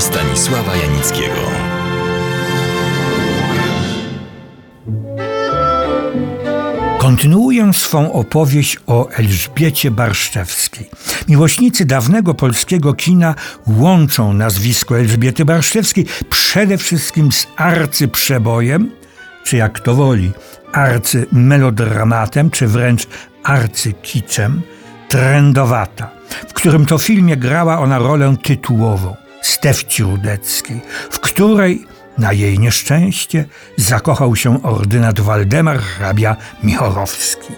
Stanisława Janickiego. Kontynuuję swą opowieść o Elżbiecie Barszczewskiej. Miłośnicy dawnego polskiego kina łączą nazwisko Elżbiety Barszczewskiej przede wszystkim z arcyprzebojem, czy jak to woli, arcymelodramatem, czy wręcz arcykiczem, Trendowata, w którym to filmie grała ona rolę tytułową Stefci Rudeckiej, w której na jej nieszczęście zakochał się ordynat Waldemar hrabia Michorowski.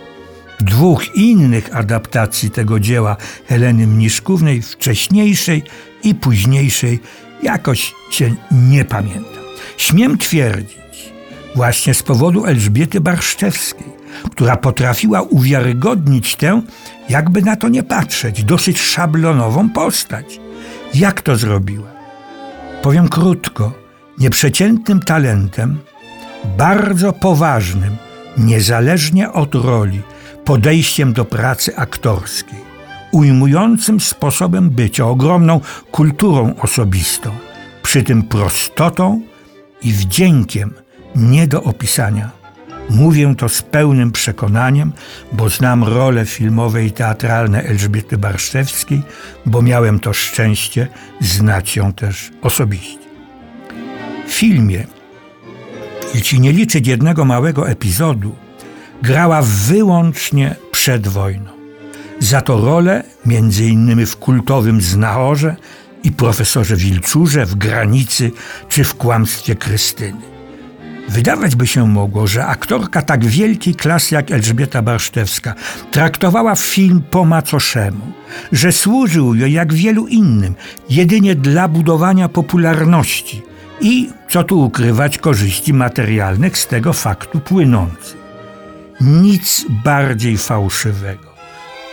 Dwóch innych adaptacji tego dzieła Heleny Mniszkównej, wcześniejszej i późniejszej, jakoś się nie pamiętam. Śmiem twierdzić, właśnie z powodu Elżbiety Barszczewskiej, która potrafiła uwiarygodnić tę, jakby na to nie patrzeć, dosyć szablonową postać. Jak to zrobiła? Powiem krótko, nieprzeciętnym talentem, bardzo poważnym, niezależnie od roli, podejściem do pracy aktorskiej, ujmującym sposobem bycia, ogromną kulturą osobistą, przy tym prostotą i wdziękiem nie do opisania. Mówię to z pełnym przekonaniem, bo znam role filmowe i teatralne Elżbiety Barszczewskiej, bo miałem to szczęście znać ją też osobiście. W filmie, jeśli nie liczyć jednego małego epizodu, grała wyłącznie przed wojną. Za to rolę, innymi w kultowym Znachorze i profesorze Wilczurze, w Granicy czy w Kłamstwie Krystyny. Wydawać by się mogło, że aktorka tak wielkiej klasy jak Elżbieta Barsztewska traktowała film po macoszemu, że służył jej jak wielu innym jedynie dla budowania popularności i, co tu ukrywać, korzyści materialnych z tego faktu płynących. Nic bardziej fałszywego.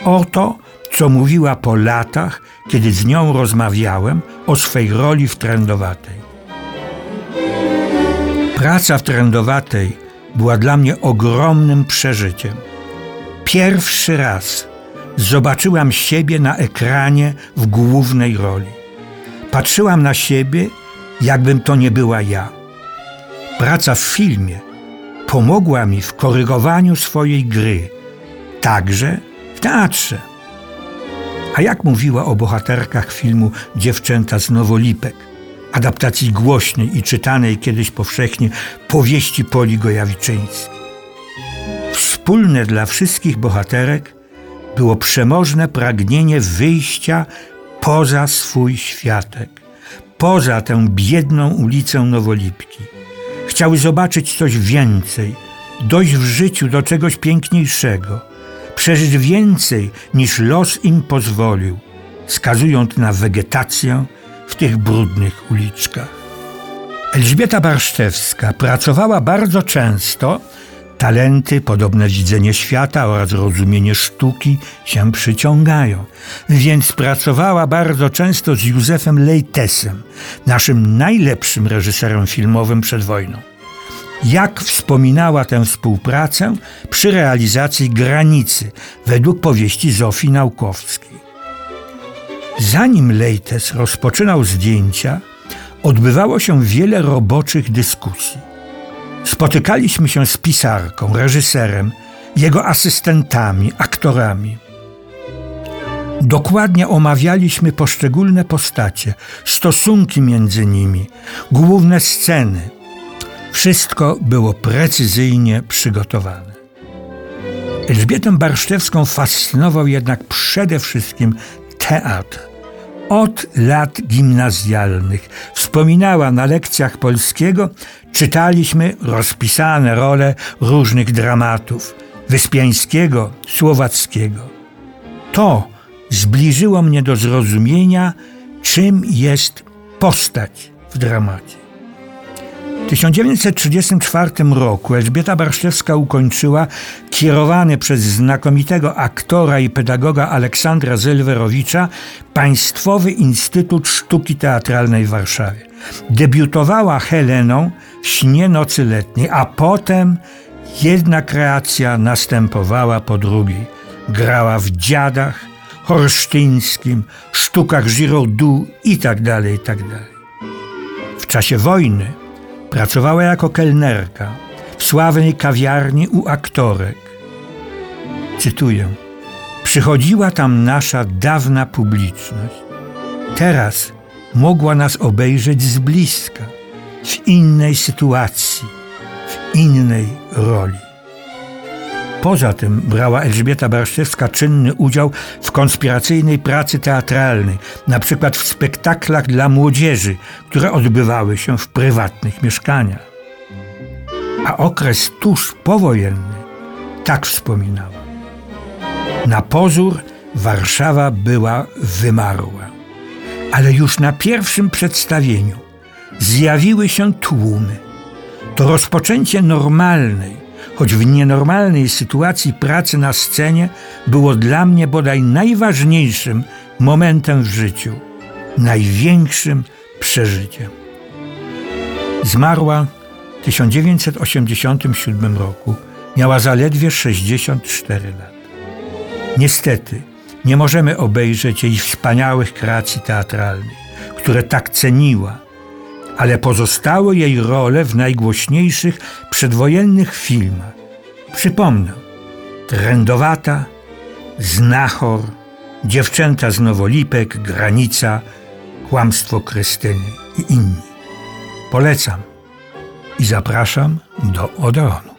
Oto, co mówiła po latach, kiedy z nią rozmawiałem o swej roli w trendowatej. Praca w trendowatej była dla mnie ogromnym przeżyciem. Pierwszy raz zobaczyłam siebie na ekranie w głównej roli. Patrzyłam na siebie, jakbym to nie była ja. Praca w filmie pomogła mi w korygowaniu swojej gry, także w teatrze. A jak mówiła o bohaterkach filmu Dziewczęta z Nowolipek, adaptacji głośnej i czytanej kiedyś powszechnie powieści Poli Gojawiczyńskiej. Wspólne dla wszystkich bohaterek było przemożne pragnienie wyjścia poza swój światek, poza tę biedną ulicę Nowolipki. Chciały zobaczyć coś więcej, dojść w życiu do czegoś piękniejszego, przeżyć więcej niż los im pozwolił, skazując na wegetację, w tych brudnych uliczkach. Elżbieta Barszczewska pracowała bardzo często, talenty, podobne widzenie świata oraz rozumienie sztuki się przyciągają, więc pracowała bardzo często z Józefem Lejtesem, naszym najlepszym reżyserem filmowym przed wojną. Jak wspominała tę współpracę przy realizacji Granicy według powieści Zofii Naukowskiej. Zanim Leites rozpoczynał zdjęcia, odbywało się wiele roboczych dyskusji. Spotykaliśmy się z pisarką, reżyserem, jego asystentami, aktorami. Dokładnie omawialiśmy poszczególne postacie, stosunki między nimi, główne sceny. Wszystko było precyzyjnie przygotowane. Elżbietę Barszczewską fascynował jednak przede wszystkim teatr od lat gimnazjalnych. Wspominała na lekcjach polskiego, czytaliśmy rozpisane role różnych dramatów Wyspiańskiego, Słowackiego. To zbliżyło mnie do zrozumienia, czym jest postać w dramacie. W 1934 roku Elżbieta Barszczewska ukończyła kierowany przez znakomitego aktora i pedagoga Aleksandra Zelwerowicza Państwowy Instytut Sztuki Teatralnej w Warszawie. Debiutowała Heleną w Śnie Nocy Letniej, a potem jedna kreacja następowała po drugiej. Grała w Dziadach, Horsztyńskim, sztukach Giraudoux i tak dalej, i tak. W czasie wojny Pracowała jako kelnerka w sławnej kawiarni u aktorek. Cytuję: Przychodziła tam nasza dawna publiczność. Teraz mogła nas obejrzeć z bliska, w innej sytuacji, w innej roli. Poza tym brała Elżbieta Barszczewska czynny udział w konspiracyjnej pracy teatralnej, na przykład w spektaklach dla młodzieży, które odbywały się w prywatnych mieszkaniach. A okres tuż powojenny tak wspominała. Na pozór Warszawa była wymarła, ale już na pierwszym przedstawieniu zjawiły się tłumy. To rozpoczęcie normalnej, choć w nienormalnej sytuacji pracy na scenie było dla mnie bodaj najważniejszym momentem w życiu, największym przeżyciem. Zmarła w 1987 roku, miała zaledwie 64 lat. Niestety, nie możemy obejrzeć jej wspaniałych kreacji teatralnych, które tak ceniła ale pozostały jej role w najgłośniejszych przedwojennych filmach. Przypomnę: Trendowata, Znachor, Dziewczęta z Nowolipek, Granica, Kłamstwo Krystyny i inni. Polecam i zapraszam do Odeonu.